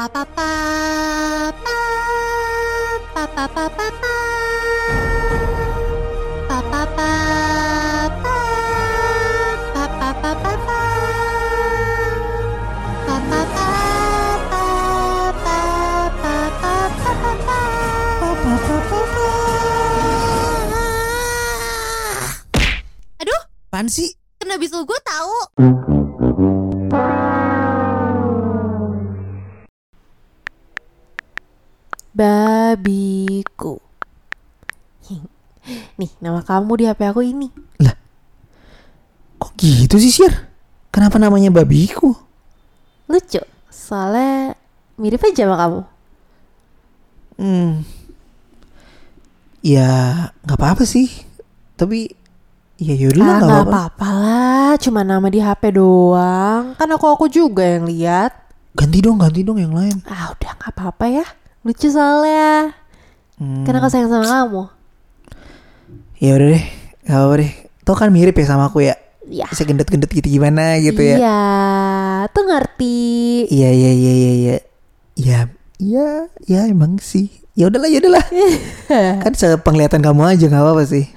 pa pa pa pa pa pa pa pa pa pa pa pa pa pa pa pa pa. Aduh, Apaan sih? Kamu di HP aku ini. Kok gitu sih, Sir? Kenapa namanya babiku? Lucu. Soalnya mirip aja sama kamu. Hmm. Ya, nggak apa-apa sih. Tapi ya yaudah lah, Ah, nggak nggak apa-apa. apa-apa lah. Cuma nama di HP doang. Kan aku aku juga yang lihat. Ganti dong, ganti dong yang lain. Ah, udah nggak apa-apa ya. Lucu soalnya. Hmm. Karena aku sayang sama kamu. Ya udah deh, nggak apa-apa deh. Tuh kan mirip ya sama aku ya. Iya. Bisa gendut-gendut gitu gimana gitu ya. Iya, tuh ngerti. Iya, iya, iya, iya, iya. Ya, ya, ya emang sih. Ya udahlah, ya udahlah. kan sepenglihatan kamu aja nggak apa-apa sih.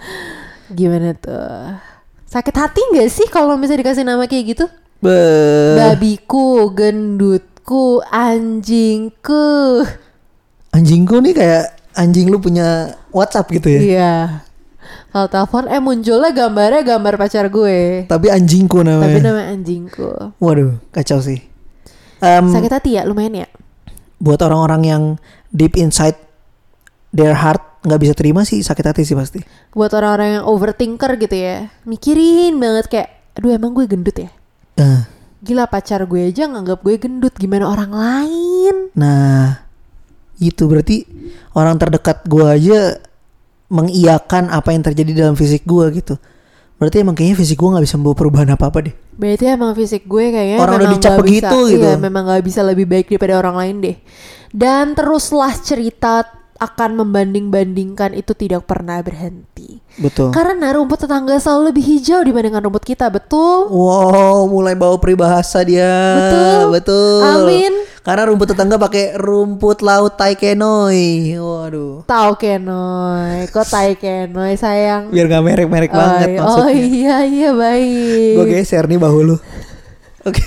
Gimana tuh? Sakit hati nggak sih kalau misalnya dikasih nama kayak gitu? Be Babiku, gendutku, anjingku. anjingku nih kayak anjing lu punya WhatsApp gitu ya. Iya. Kalau telepon eh munculnya gambarnya gambar pacar gue. Tapi anjingku Tapi namanya. namanya anjingku. Waduh, kacau sih. Em, Sakit hati ya lumayan ya. buat orang-orang yang deep inside their heart nggak bisa terima sih sakit hati sih pasti. Buat orang-orang yang overthinker gitu ya. Mikirin banget kayak aduh emang gue gendut ya. Eh, Gila pacar gue aja nganggap gue gendut gimana orang lain. nah, itu berarti orang terdekat gua aja mengiyakan apa yang terjadi dalam fisik gua gitu. Berarti emang kayaknya fisik gua nggak bisa membawa perubahan apa-apa deh. Berarti emang fisik gue kayaknya Orang udah dicap nggak begitu bisa, gitu. Iya, memang gak bisa lebih baik daripada orang lain deh. Dan teruslah cerita akan membanding-bandingkan itu tidak pernah berhenti. Betul. Karena rumput tetangga selalu lebih hijau dibandingkan rumput kita, betul? Wow, mulai bawa peribahasa dia. Betul. Betul. Amin. Karena rumput tetangga pakai rumput laut taikenoi. Waduh. Tahu Kenoy, kok tai Kenoy sayang. Biar gak merek-merek oh, banget iya. maksudnya. oh iya iya baik. Gue geser nih bahu lu. Oke.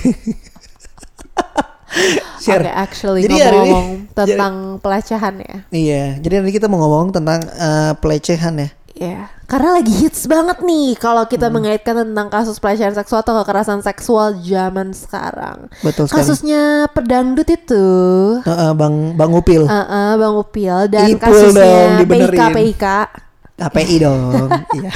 Share. Oke, actually Jadi hari ini- ngomong-ngomong tentang pelecehan ya. Iya, jadi nanti kita mau ngomong tentang eh, pelecehan ya. Iya, karena lagi hits banget nih kalau Hmm. kita mengaitkan tentang kasus pelecehan seksual atau kekerasan seksual zaman sekarang. Betul sekali. Kasusnya pedangdut itu, Eh, eh, bang Bang Upil, uh -uh, Bang Upil dan Ipul dong, kasusnya PIK dibenerin. PIK. KPI dong. iya.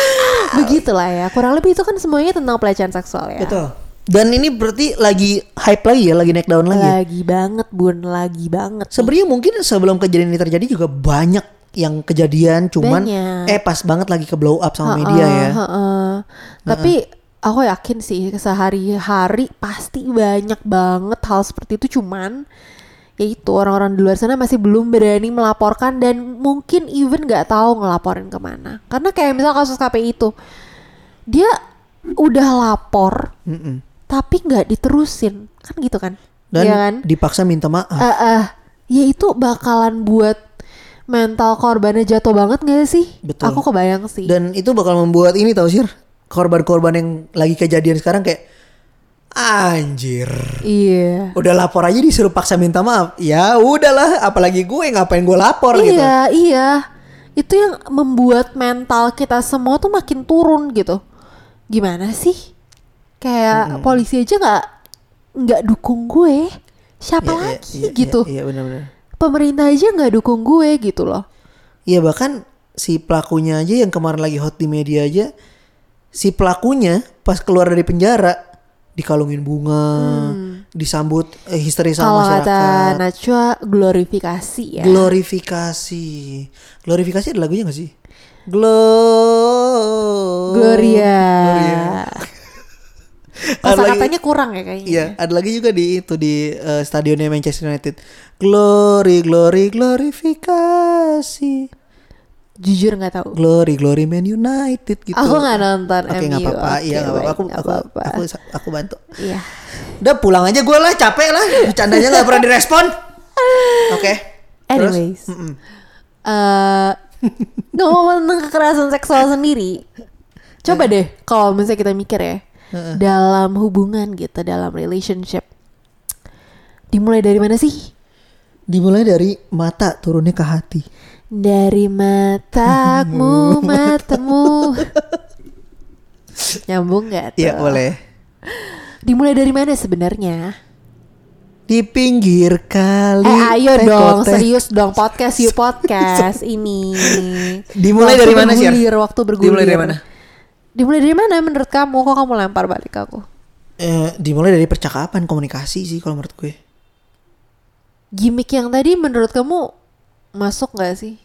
Begitulah ya, kurang lebih itu kan semuanya tentang pelecehan seksual ya. Betul. Dan ini berarti lagi hype lagi ya, lagi naik daun lagi. ya? Lagi banget bun, lagi banget. Sebenarnya mungkin sebelum kejadian ini terjadi juga banyak yang kejadian cuman Banyak. eh pas banget lagi ke blow up sama media Heeh, ya. heeh. Tapi aku yakin sih sehari-hari pasti banyak banget hal seperti itu cuman ya itu orang-orang di luar sana masih belum berani melaporkan dan mungkin even nggak tahu ngelaporin ke mana karena kayak misal kasus KPI itu dia udah lapor Mm-mm. tapi nggak diterusin kan gitu kan Dan Iya kan dipaksa minta maaf. Eh, eh, ya itu bakalan buat mental korbannya jatuh banget gak sih Betul. aku kebayang sih Dan itu bakal membuat ini tau sih korban-korban yang lagi kejadian sekarang kayak anjir. iya Udah lapor aja disuruh paksa minta maaf. Ya udahlah, apalagi gue ngapain gue lapor gitu. Iya, iya. Itu yang membuat mental kita semua tuh makin turun gitu. Gimana sih? Kayak polisi aja nggak nggak dukung gue. Siapa Iya, iya, lagi iya, gitu? Iya, iya benar-benar. Pemerintah aja nggak dukung gue gitu loh. Iya bahkan si pelakunya aja yang kemarin lagi hot di media aja si pelakunya pas keluar dari penjara dikalungin bunga, disambut eh, histeris Hmm. Kalau sama kata masyarakat. Najwa glorifikasi ya. Glorifikasi. Glorifikasi ada lagunya gak sih? Glo Gloria. Gloria. Kosa Ada lagi- katanya kurang ya kayaknya. Iya, ada lagi juga di itu di eh, stadionnya Manchester United. Glory, glory, glorifikasi. Jujur nggak tahu. Glory Glory Man United gitu. Aku nggak nonton Oke nggak apa-apa, iya nggak apa-apa. Aku aku, aku aku bantu. Iya. Udah pulang aja gue lah, capek lah. Bercandanya nggak pernah direspon. Oke. Terus? Anyways, eh ngomong tentang kekerasan seksual sendiri, coba deh kalau misalnya kita mikir ya dalam hubungan gitu, dalam relationship, dimulai dari mana sih? Dimulai dari mata turunnya ke hati. Dari matamu, matamu. Nyambung nggak tuh? Iya boleh. Dimulai dari mana sebenarnya? Di pinggir kali. Eh ayo dong, tekotek. serius dong podcast yuk podcast ini. Dimulai Waktu dari mana, bergulir, Waktu bergulir. Dimulai dari mana? Dimulai dari mana menurut kamu? Kok kamu lempar balik ke aku? Eh, dimulai dari percakapan komunikasi sih kalau menurut gue. Gimik yang tadi menurut kamu masuk gak sih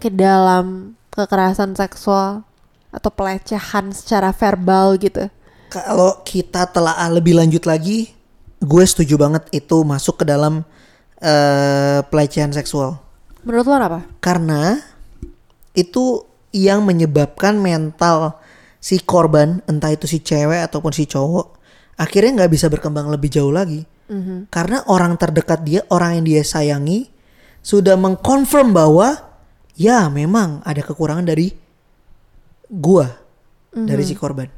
ke dalam kekerasan seksual atau pelecehan secara verbal gitu? Kalau kita telaah lebih lanjut lagi, gue setuju banget itu masuk ke dalam eh, pelecehan seksual. Menurut lo apa? Karena itu yang menyebabkan mental si korban, entah itu si cewek ataupun si cowok, akhirnya nggak bisa berkembang lebih jauh lagi. Karena orang terdekat dia, orang yang dia sayangi, sudah mengkonfirm bahwa ya memang ada kekurangan dari gua, dari si korban.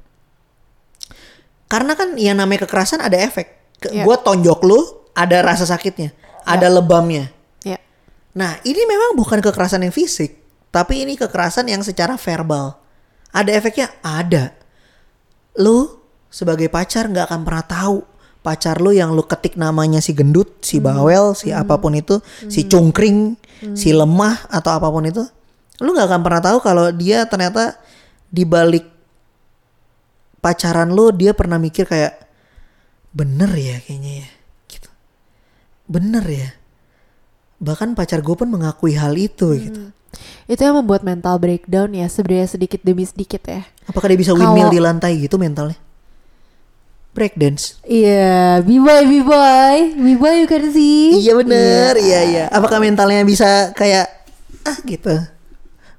Karena kan yang namanya kekerasan ada efek. Ke, Iya. Gua tonjok lu, ada rasa sakitnya, ada lebamnya. Ya. Nah, ini memang bukan kekerasan yang fisik, tapi ini kekerasan yang secara verbal. Ada efeknya? Ada. Lu sebagai pacar nggak akan pernah tahu pacar lu yang lu ketik namanya si gendut, si bawel, si apa pun itu, si cungkring, si lemah atau apa pun itu, lu nggak akan pernah tahu kalau dia ternyata di balik pacaran lu dia pernah mikir kayak bener ya kayaknya ya, gitu. Bener ya bahkan pacar gue pun mengakui hal itu gitu. Itu yang membuat mental breakdown ya sebenarnya sedikit demi sedikit ya. Apakah dia bisa windmill di lantai gitu mentalnya? Breakdance. Iya, b-boy, b-boy, b-boy you can see. Iya bener, iya iya. Apakah mentalnya bisa kayak ah gitu,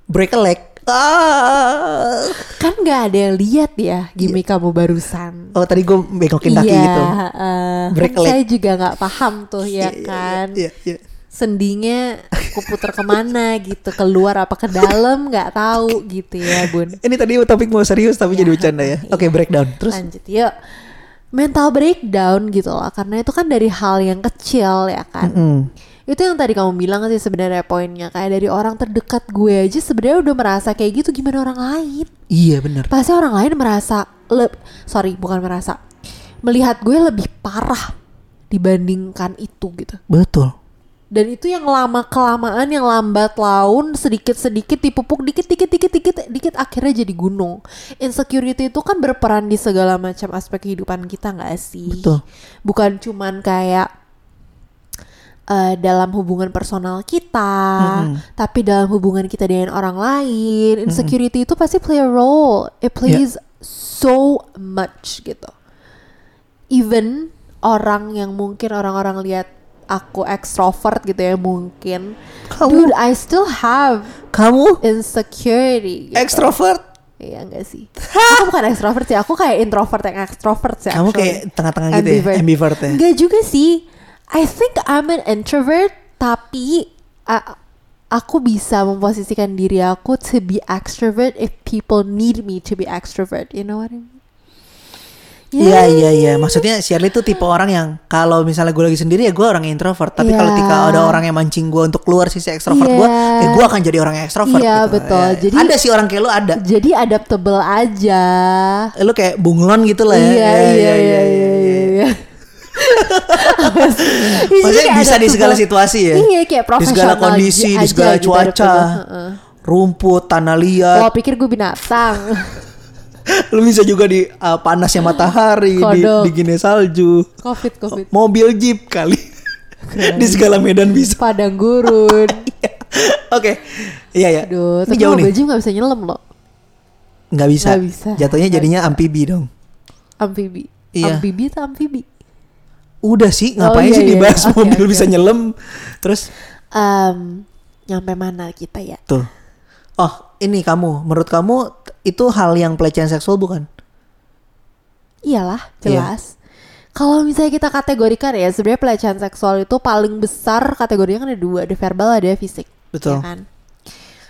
break a leg? Ah. Kan nggak ada yang lihat ya gimmick kamu barusan. Oh tadi gue begokin kaki iya, gitu. eh, Break kan a leg. saya juga nggak paham tuh ya Iya, iya, kan. Iya iya. Sendinya aku puter ke mana gitu, keluar apa ke dalam nggak tahu gitu ya bun. Ini tadi topik mau serius tapi jadi bercanda ya. Oke breakdown. Terus Lanjut yuk. Mental breakdown gitu loh, karena itu kan dari hal yang kecil ya kan. Mm. Itu yang tadi kamu bilang sih sebenarnya poinnya kayak dari orang terdekat gue aja sebenarnya udah merasa kayak gitu gimana orang lain? iya bener. Pasti orang lain merasa le- sorry bukan merasa melihat gue lebih parah dibandingkan itu gitu. Betul. Dan itu yang lama kelamaan yang lambat laun sedikit sedikit dipupuk dikit dikit dikit dikit dikit akhirnya jadi gunung. Insecurity itu kan berperan di segala macam aspek kehidupan kita nggak sih? Betul. Bukan cuman kayak eh, dalam hubungan personal kita, tapi dalam hubungan kita dengan orang lain, insecurity itu pasti play a role. It plays so much gitu. Even orang yang mungkin orang-orang lihat aku ekstrovert gitu ya mungkin, Kamu- dude I still have Kamu insecurity. Gitu. extrovert? Iya enggak sih. aku bukan ekstrovert sih, aku kayak introvert yang ekstrovert sih. Kamu actually. kayak tengah-tengah gitu ya, ambivert ya? Enggak juga sih. I think I'm an introvert, tapi a- aku bisa memposisikan diri aku to be extrovert if people need me to be extrovert. You know what I mean? Iya iya iya. Maksudnya Shirley tuh tipe orang yang kalau misalnya gue lagi sendiri ya gue orang introvert. Tapi kalau Iya. ketika ada orang yang mancing gue untuk keluar sisi ekstrovert gue, Iya. ya gue akan jadi orang ekstrovert. Iya, gitu. betul. Ya, Jadi- ada sih orang kayak lu ada. Jadi adaptable aja. Lu kayak bunglon gitu lah ya. Iya, Ya, iya, ya, iya, ya, iya, ya. iya. Maksudnya bisa di segala situasi ya. Iya, kayak Di segala profesional kondisi, aja di segala gitu, cuaca. Heeh. Rumput, tanah liat. Lo pikir gue binatang? Lu bisa juga di uh, panasnya matahari, di, Kodok. dinginnya salju. Covid, covid. Mobil jeep kali. di segala medan bisa. Padang gurun. Oke. Iya ya. Aduh, tapi jauh mobil nih. jeep gak bisa nyelam loh. Nggak bisa. Nggak bisa. Jatuhnya Nggak jadinya amfibi dong. Amfibi. Iya. Amfibi atau amfibi? Udah sih, Oh, ngapain iya, sih iya. dibahas Oke, mobil oke. bisa nyelam? Terus Em, nyampe mana kita ya? tuh, Oh, ini kamu, menurut kamu itu hal yang pelecehan seksual bukan? Iyalah, Iya. jelas. Kalau misalnya kita kategorikan ya, sebenarnya pelecehan seksual itu paling besar kategorinya kan ada dua, ada verbal, ada fisik. Betul. ya kan?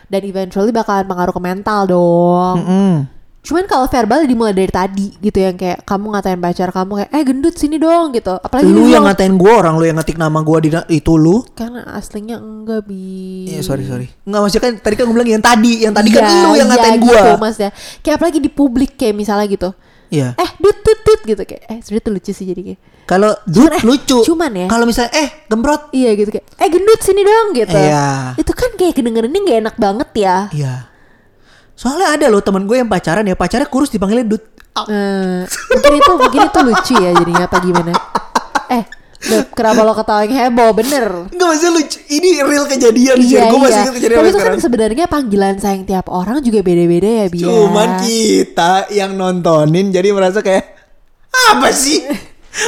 Dan eventually bakalan pengaruh ke mental dong. Mm-mm. Cuman kalau verbal dimulai dari tadi gitu yang kayak kamu ngatain pacar kamu kayak eh gendut sini dong gitu. Apalagi Lu yang ngatain gua, orang lu yang ngetik nama gua di itu lu. karena aslinya enggak bi. Iya, sorry sorry. Enggak maksudnya kan tadi kan gue bilang yang tadi, yang tadi kan Iya, lu yang iya ngatain gitu, gua. mas ya. Kayak apalagi di publik kayak misalnya gitu. Iya. Eh dut dut dut gitu kayak eh sebenarnya tuh lucu sih jadi kayak. Kalau dut Cuman, eh, lucu. cuman ya. Kalau misalnya eh gembrot. Iya gitu kayak eh gendut sini dong gitu. Iya. Itu kan kayak kedengerannya gak enak banget ya. Iya. Soalnya ada loh temen gue yang pacaran ya, pacarnya kurus dipanggilnya dut. Mungkin itu mungkin itu lucu ya jadinya apa gimana? Eh, Beb, kenapa lo ketawain heboh bener? Enggak maksudnya lucu. Ini real kejadian sih. Iya Gue masih iya. ingat kejadian Tapi itu kan sebenarnya panggilan sayang tiap orang juga beda-beda ya Bia. Cuman kita yang nontonin jadi merasa kayak apa sih?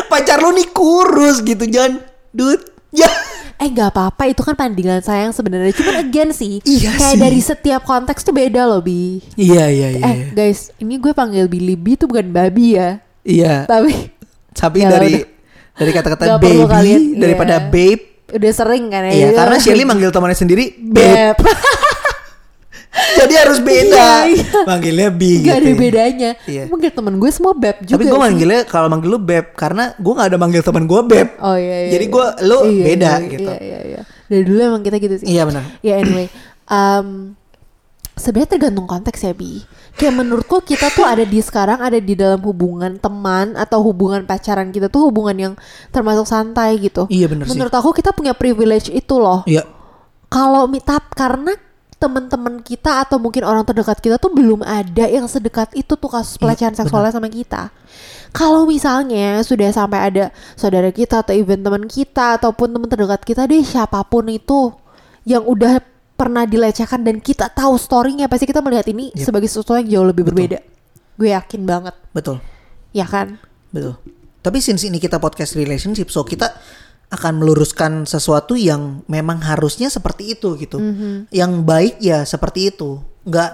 Pacar lu nih kurus gitu jangan dut. Ya. Eh gak apa-apa itu kan panggilan sayang sebenarnya. Cuman again sih, Iya kayak sih. dari setiap konteks tuh beda loh Bi. Iya iya iya. Eh guys, ini gue panggil Billy B tuh bukan babi ya. Iya. Tapi Tapi Ya, dari udah. dari kata-kata baby kalian, daripada iya. babe. udah sering kan ya. Iya, karena Shelly manggil temannya sendiri babe. Jadi harus beda. Iya, iya. Manggilnya bi Gak ada gitu ya. bedanya. Iya. Mungkin temen gue semua beb juga Tapi gue manggilnya kalau manggil lu beb karena gue nggak ada manggil teman gue beb. Oh iya iya. Jadi iya. gue lu Iya, beda iya, gitu. Iya iya iya. Dari dulu emang kita gitu sih. Iya benar. Ya anyway, um, sebenarnya tergantung konteks ya bi. Kayak menurutku kita tuh ada di sekarang ada di dalam hubungan teman atau hubungan pacaran kita tuh hubungan yang termasuk santai gitu. Iya benar sih. Menurut aku kita punya privilege itu loh. Iya. Kalau mitap karena teman-teman kita atau mungkin orang terdekat kita tuh belum ada yang sedekat itu tuh kasus pelecehan seksualnya sama kita. Kalau misalnya sudah sampai ada saudara kita atau even teman kita ataupun teman terdekat kita deh siapa pun itu yang udah pernah dilecehkan dan kita tahu storynya pasti kita melihat ini Yep. sebagai sesuatu yang jauh lebih berbeda. Gue yakin banget, Betul. ya kan? Betul. Tapi since ini kita podcast relationship, so kita akan meluruskan sesuatu yang memang harusnya seperti itu gitu. Mhm. Yang baik ya seperti itu. Nggak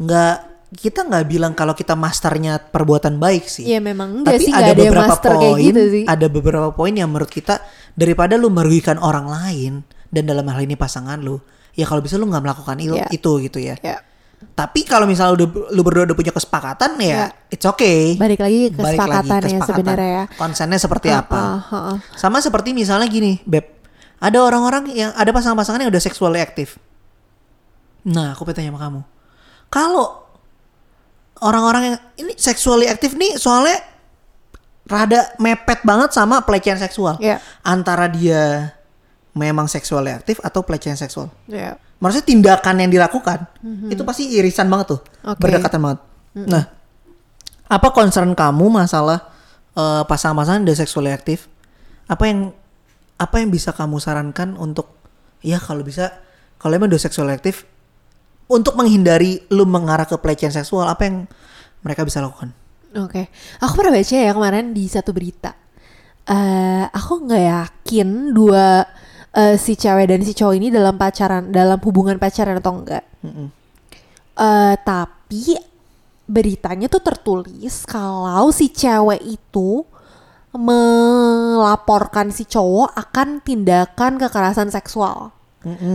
nggak kita nggak bilang kalau kita masternya perbuatan baik sih. Iya memang enggak Tapi sih ada ada beberapa poin, kayak gitu sih. ada beberapa poin yang menurut kita daripada lu merugikan orang lain dan dalam hal ini pasangan lu, ya kalau bisa lu nggak melakukan Iya. itu gitu ya. Ya. Tapi kalau misalnya udah lu berdua udah punya kesepakatan ya, Ya. it's okay. Balik lagi ke Balik lagi kesepakatan ya kesepakatan. sebenarnya ya. Konsennya seperti apa? Ah, ah, ah. Sama seperti misalnya gini, Beb. Ada orang-orang yang ada pasangan-pasangan yang udah seksually aktif. Nah, aku pengen tanya sama kamu. Kalau orang-orang yang ini seksually aktif nih soalnya rada mepet banget sama pelecehan seksual. Iya. Antara dia memang seksually aktif atau pelecehan seksual. Ya. Maksudnya tindakan yang dilakukan itu pasti irisan banget tuh, Oke. berdekatan banget. Nah, apa concern kamu masalah eh, pasangan-pasangan udah seksually aktif? Apa yang apa yang bisa kamu sarankan untuk ya kalau bisa kalau emang udah seksually aktif untuk menghindari lu mengarah ke pelecehan seksual apa yang mereka bisa lakukan? Oke, aku pernah baca ya kemarin di satu berita. Eh, aku nggak yakin dua eh, si cewek dan si cowok ini dalam pacaran, dalam hubungan pacaran atau enggak. Eh, tapi beritanya tuh tertulis kalau si cewek itu melaporkan si cowok akan tindakan kekerasan seksual.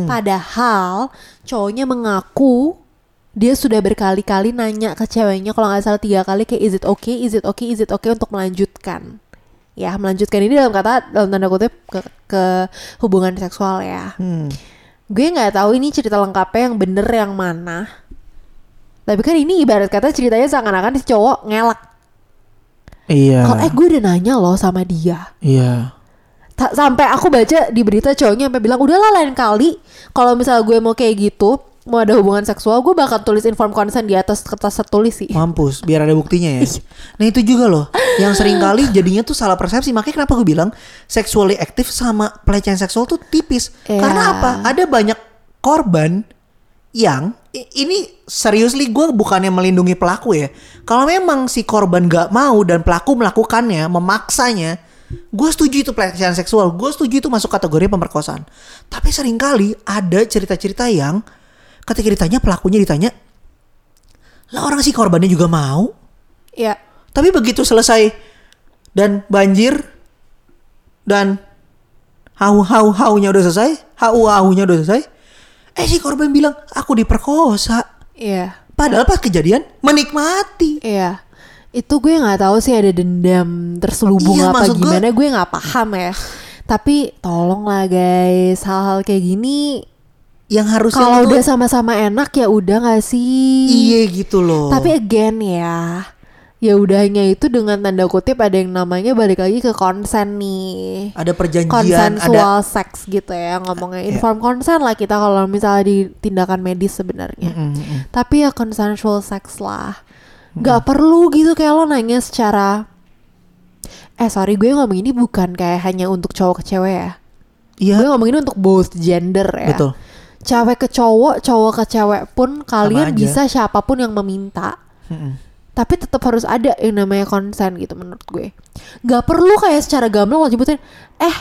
Padahal cowoknya mengaku dia sudah berkali-kali nanya ke ceweknya kalau nggak salah tiga kali kayak is it okay, is it okay, is it okay untuk melanjutkan. Ya melanjutkan ini dalam kata dalam tanda kutip ke, ke hubungan seksual ya. Hmm. Gue nggak tahu ini cerita lengkapnya yang bener yang mana. Tapi kan ini ibarat kata ceritanya seakan-akan si cowok ngelak. Iya. Kalau eh gue udah nanya loh sama dia. Iya. Ta- sampai aku baca di berita cowoknya sampai bilang udahlah lain kali kalau misalnya gue mau kayak gitu mau ada hubungan seksual gue bakal tulis inform consent di atas kertas tertulis sih Mampus, biar ada buktinya ya. Nah itu juga loh, yang sering kali jadinya tuh salah persepsi. Makanya kenapa gue bilang sexually aktif sama pelecehan seksual tuh tipis. Iya. Karena apa? Ada banyak korban yang ini seriously gue bukannya melindungi pelaku ya. Kalau memang si korban gak mau dan pelaku melakukannya, memaksanya, gue setuju itu pelecehan seksual. Gue setuju itu masuk kategori pemerkosaan. Tapi sering kali ada cerita-cerita yang ketika ditanya pelakunya ditanya, lah orang si korbannya juga mau. Iya. Tapi begitu selesai dan banjir dan hau hau haunya udah selesai, hau haunya udah selesai, eh si korban bilang aku diperkosa. Iya. Padahal pas kejadian menikmati. Iya. Itu gue nggak tahu sih ada dendam terselubung Iya, apa gimana gue nggak paham ya. Tapi tolonglah guys, hal-hal kayak gini Yang harusnya kalau udah sama-sama enak ya udah nggak sih? iya gitu loh. Tapi again ya, ya udahnya itu dengan tanda kutip ada yang namanya balik lagi ke konsen nih. ada perjanjian, Konsensual ada seks gitu ya ngomongnya Iya. inform consent lah kita kalau misalnya di tindakan medis sebenarnya. Mm, mm, mm. Tapi ya consensual sex lah. Gak perlu gitu kayak lo nanya secara Eh sorry gue ngomong ini bukan kayak hanya untuk cowok ke cewek ya Iya, Gue ngomong ini untuk both gender ya betul. Cewek ke cowok, cowok ke cewek pun Kalian aja. bisa siapa pun yang meminta Mm-mm. Tapi tetap harus ada yang namanya konsen gitu menurut gue Gak perlu kayak secara gamblang lo nyebutin Eh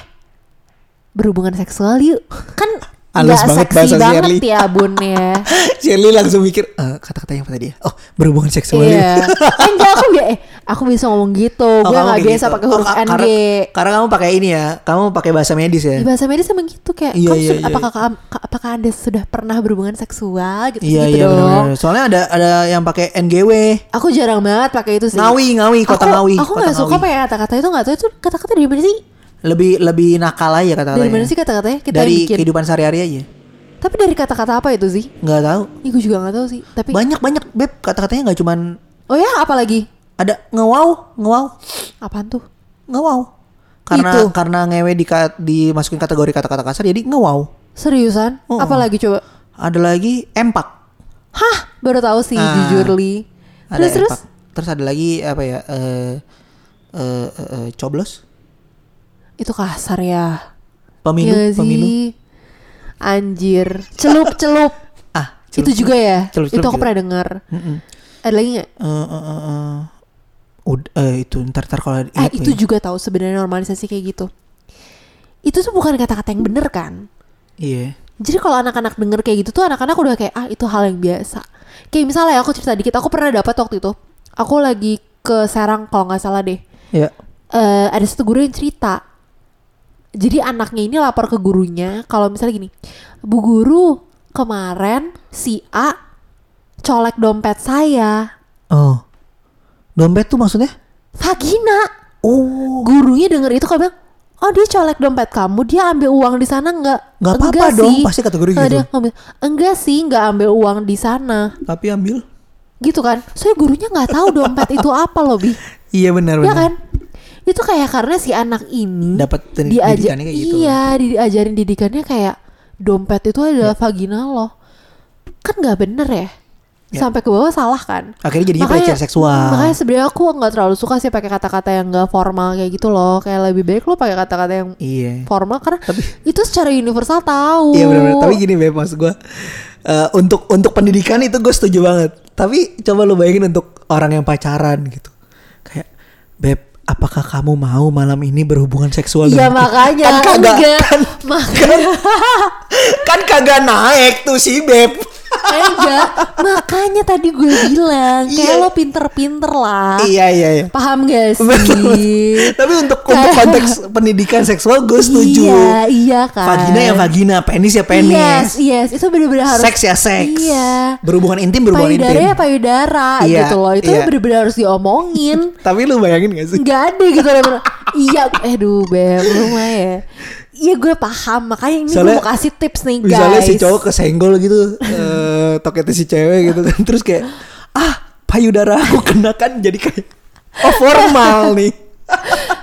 berhubungan seksual yuk Kan Halus gak banget seksi bahasa banget Shirley. ya bun ya Shirley langsung mikir eh, kata-kata yang apa tadi ya? Oh, berhubungan seksual. Iya. Eh, enggak aku bi- eh aku bisa ngomong gitu. Oh, gue nggak kayak biasa gitu. pakai Oh, huruf ka- NG. Karena, karena kamu pakai ini ya, kamu pakai bahasa medis ya. Di bahasa medis emang gitu kayak Iya, kamu iya, sudah- iya. apakah apakah anda sudah pernah berhubungan seksual gitu Iya gitu iya dong. benar. Soalnya ada ada yang pakai NGW. Aku jarang banget pakai itu sih. Ngawi, ngawi, kota aku, ngawi. Aku kota nggak suka pakai kata-kata itu nggak tahu itu kata-kata dari mana sih? Lebih lebih nakal aja kata-katanya. Dari mana sih kata-katanya kita Dari bikin? kehidupan sehari-hari aja. Tapi dari kata-kata apa itu sih? Nggak tahu. Ih, gue juga nggak tahu sih. Tapi Banyak banyak beb kata-katanya nggak cuman oh ya apa lagi? ada ngewaw, ngewaw, Apaan tuh? ngewaw. Karena Itu. karena ngewe di dimasukin kategori kata-kata kasar jadi ngewaw. Seriusan? Oh. Apa lagi coba? Ada lagi empak. Hah, baru tahu sih Ah. jujur li. Ada Terus terus empak. Terus ada lagi apa ya? Eh eh eh, eh, coblos. Itu kasar ya. Pemilu, Iya pemilu. Anjir, celup celup. Ah, itu juga ya. Celup-celup itu aku juga. pernah dengar. Ada lagi nggak? Eh, itu ntar ntar kalau Eh ingat itu nih. juga tahu sebenarnya normalisasi kayak gitu. Itu tuh bukan kata-kata yang bener kan? Iya. Jadi kalau anak-anak denger kayak gitu tuh anak-anak udah kayak ah itu hal yang biasa. Kayak misalnya aku cerita dikit, aku pernah dapat waktu itu. Aku lagi ke Serang kalau nggak salah deh. Ya. eh ada satu guru yang cerita. Jadi anaknya ini lapor ke gurunya kalau misalnya gini, Bu Guru kemarin si A colek dompet saya, Oh. Dompet tuh maksudnya? vagina. Oh. Gurunya denger itu kalau bilang, oh dia colek dompet kamu, dia ambil uang di sana nggak? Nggak apa-apa Enggak dong, sih." pasti kategori Kalau gitu. dia ngomong, enggak sih, nggak ambil uang di sana, Tapi ambil. gitu kan? Soalnya gurunya nggak tahu dompet itu apa loh, bi, Iya benar ya benar. kan? Itu kayak karena si anak ini Dapat diajar didikannya kayak gitu. iya diajarin didikannya kayak dompet itu adalah vagina loh kan nggak bener ya Ya. sampai ke bawah salah kan Akhirnya jadinya pelecehan seksual. makanya sebenarnya aku nggak terlalu suka sih pakai kata-kata yang nggak formal kayak gitu loh kayak lebih baik lo pakai kata-kata yang Iya. formal karena itu secara universal tahu Iya benar. Tapi gini beb, maksud gue eh, untuk untuk pendidikan itu gue setuju banget. Tapi coba lu bayangin untuk orang yang pacaran gitu, kayak beb, apakah kamu mau malam ini berhubungan seksual? Iya denganku?" makanya kan kagak kan, makanya kan kagak naik tuh si beb. Enggak makanya tadi gue bilang kayak Iya. lo pinter-pinter lah iya iya iya. paham gak sih Betul. Tapi untuk untuk konteks pendidikan seksual gue setuju. Iya, iya kan. Vagina ya vagina, penis ya penis. Yes, yes, itu benar-benar harus Seks ya seks. Iya. Berhubungan intim berhubungan payudara intim. ya payudara Iya, gitu loh. Itu iya. benar-benar harus diomongin. Tapi lu bayangin gak sih? Nggak ada gitu Iya, eh beb, ya. Iya gue paham, makanya ini gue mau kasih tips nih guys. Misalnya si cowok kesenggol gitu, eh toketnya si cewek gitu kan, terus kayak ah payudara aku kena kan jadi kayak oh formal nih.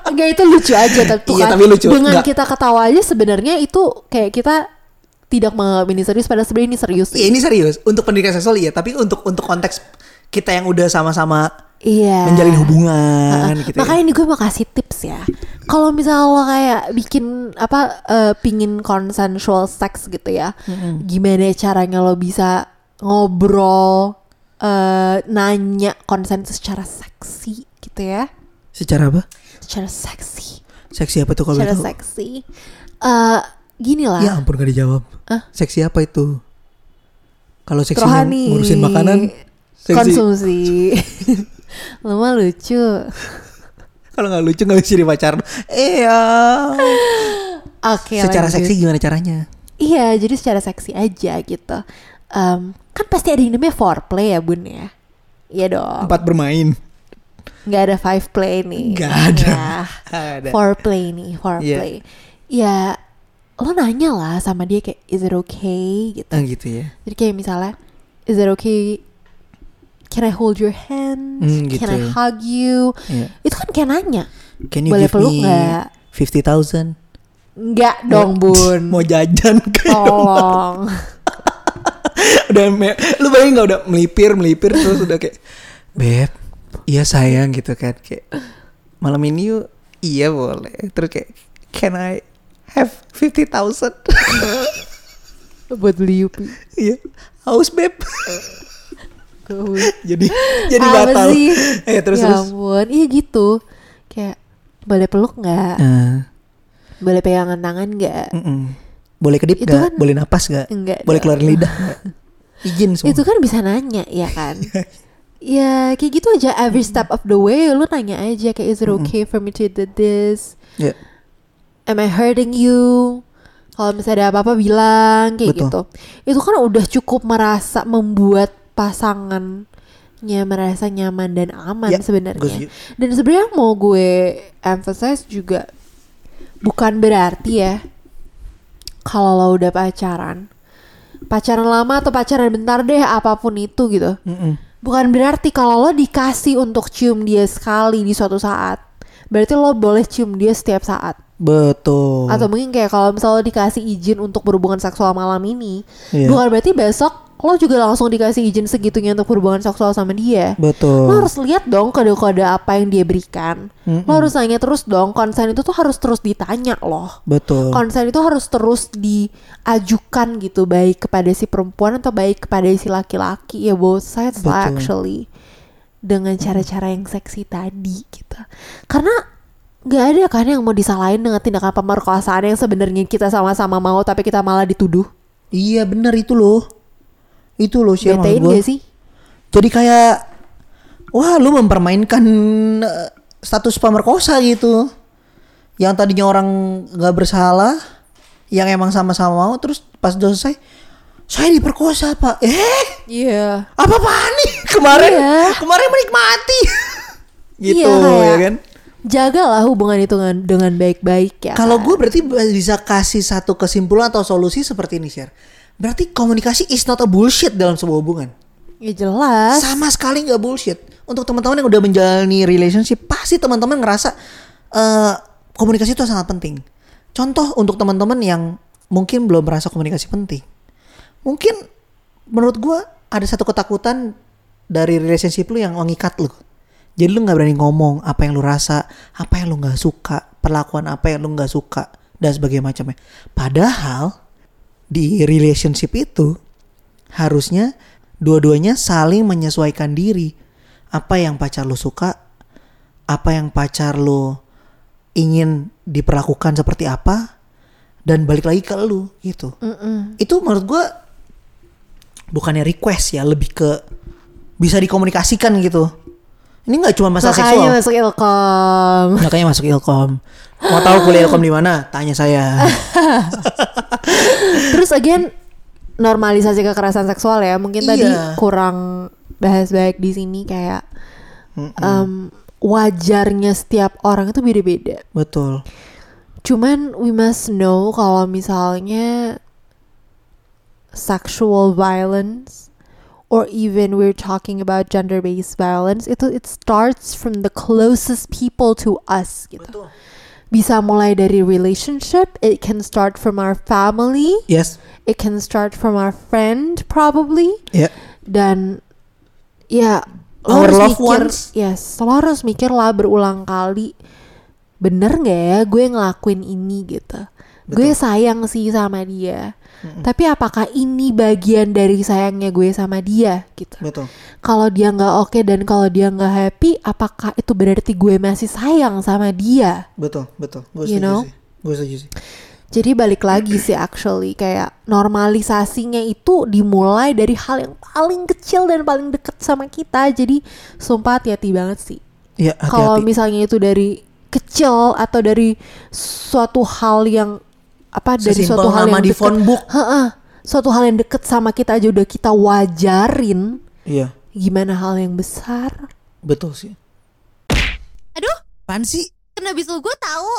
Enggak itu lucu aja tapi Iya, kan. tapi lucu. Dengan Nggak. kita ketawa aja sebenarnya itu kayak kita tidak menganggap ini serius padahal sebenarnya ini serius. Iya ini serius untuk pendidikan seksual iya, tapi untuk untuk konteks kita yang udah sama-sama Iya. menjalin hubungan Heeh. gitu. Makanya ya. ini gue mau kasih tips ya. Kalau misalnya lo kayak bikin apa eh, pingin consensual sex gitu ya, gimana caranya lo bisa ngobrol, eh, nanya konsen secara seksi gitu ya, Secara apa? secara seksi, Seksi apa tuh kalau secara itu? seksi. Eh, gini lah. Ya ampun gak dijawab. Hah? Seksi apa itu? Kalau rohani ngurusin makanan, seksi. konsumsi lu mah lucu Kalau nggak lucu nggak bisa jadi pacar. Iya. oke Secara lanjut. seksi gimana caranya? iya jadi secara seksi aja gitu Em, kan pasti ada yang namanya foreplay ya bun ya iya dong Empat bermain. nggak ada five play nih Nggak ada. Ya. Ada. foreplay nih foreplay ya lo nanya lah sama dia kayak is it okay gitu Ah gitu ya. jadi kayak misalnya is it okay can I hold your hand? Hmm, gitu can I ya. hug you? Iya. itu kan kayak nanya. Can you Boleh give peluk me nggak? fifty thousand? Enggak dong bun. Mau jajan kayak tolong. Udah me- lu bayangin nggak udah melipir melipir terus udah kayak beb iya sayang gitu kan. Kayak malam ini yuk. Iya boleh. Terus kayak can I have fifty thousand? Buat beli Yupi. Iya. Haus beb. jadi jadi Apa batal. sih? eh terus ya terus. ampun. Iya gitu. Kayak boleh peluk nggak? Eh, boleh pegangan tangan nggak? Boleh kedip nggak? kan- boleh napas nggak? Enggak boleh dong. keluarin lidah izin semua. Itu kan bisa nanya ya kan? Ya kayak gitu aja. Every step of the way lu nanya aja kayak is it okay for me to do this? Ya. Am I hurting you? Kalau misalnya ada apa-apa bilang kayak Betul. gitu. Itu kan udah cukup merasa membuat pasangannya merasa nyaman dan aman Ya, sebenarnya dan sebenarnya mau gue emphasize juga bukan berarti ya kalau lo udah pacaran pacaran lama atau pacaran bentar deh apa pun itu gitu Mm-mm. bukan berarti kalau lo dikasih untuk cium dia sekali di suatu saat berarti lo boleh cium dia setiap saat betul atau mungkin kayak kalau misalnya lo dikasih izin untuk berhubungan seksual malam ini Iya. bukan berarti besok lo juga langsung dikasih izin segitunya untuk berhubungan seksual sama dia. Betul. Lo harus lihat dong kode-kode apa yang dia berikan. Mm-mm. lo harus nanya terus dong konsen itu tuh harus terus ditanya loh. Betul. Konsen itu harus terus diajukan gitu baik kepada si perempuan atau baik kepada si laki-laki. Ya both sides lah Betul. actually. Dengan cara-cara yang seksi tadi gitu. Karena nggak ada kan yang mau disalahin dengan tindakan pemerkosaan yang sebenarnya kita sama-sama mau tapi kita malah dituduh? Iya bener itu loh itu loh sih betain gak sih? Jadi kayak wah lu mempermainkan eh, status pemerkosa gitu. Yang tadinya orang nggak bersalah yang emang sama-sama mau terus pas udah selesai saya diperkosa pak. Eh? Iya. Apa apaan nih? Kemarin Iya. kemarin menikmati. Gitu Iya, kayak- ya kan? jagalah hubungan itu dengan dengan baik-baik ya kalau kan? gue berarti bisa kasih satu kesimpulan atau solusi seperti ini share berarti komunikasi is not a bullshit dalam sebuah hubungan. Ya jelas. Sama sekali nggak bullshit. Untuk teman-teman yang udah menjalani relationship pasti teman-teman ngerasa eh, komunikasi itu sangat penting. Contoh untuk teman-teman yang mungkin belum merasa komunikasi penting. Mungkin menurut gua ada satu ketakutan dari relationship lu yang mengikat lu. Jadi lu nggak berani ngomong apa yang lu rasa apa yang lu nggak suka perlakuan apa yang lu nggak suka dan sebagainya macamnya. Padahal di relationship itu harusnya dua-duanya saling menyesuaikan diri. Apa yang pacar lo suka, apa yang pacar lo ingin diperlakukan seperti apa, dan balik lagi ke lu gitu. Mm-mm. Itu menurut gua bukannya request ya, lebih ke bisa dikomunikasikan gitu. Ini nggak cuma masalah makanya seksual. masuk ilkom Makanya masuk Ilkom. Mau tahu kuliah Ilkom di mana? Tanya saya. Terus again normalisasi kekerasan seksual ya mungkin tadi Iya. kurang bahas baik di sini kayak em, wajarnya setiap orang itu beda-beda. Betul. Cuman we must know kalau misalnya sexual violence or even we're talking about gender based violence itu it starts from the closest people to us gitu. Betul. Bisa mulai dari relationship, it can start from our family, Yes. it can start from our friend probably Ya. dan ya lo Our harus loved mikir ones. yes lo harus mikir lah berulang kali bener nggak ya gue ngelakuin ini gitu gue sayang sih sama dia tapi apakah ini bagian dari sayangnya gue sama dia gitu Betul. kalau dia nggak oke dan kalau dia nggak happy apakah itu berarti gue masih sayang sama dia Betul, betul. Gue You setuju know? sih. Gue setuju sih. Jadi balik lagi sih actually kayak normalisasinya itu dimulai dari hal yang paling kecil dan paling deket sama kita. Jadi sumpah hati-hati banget sih. Iya, Kalau misalnya itu dari kecil atau dari suatu hal yang apa dari Sesimpel suatu hal nama yang di deket, phone book. Heeh. suatu hal yang deket sama kita aja udah kita wajarin. Iya, Gimana hal yang besar? betul sih. Aduh, Apaan sih? kena bisul gue tahu.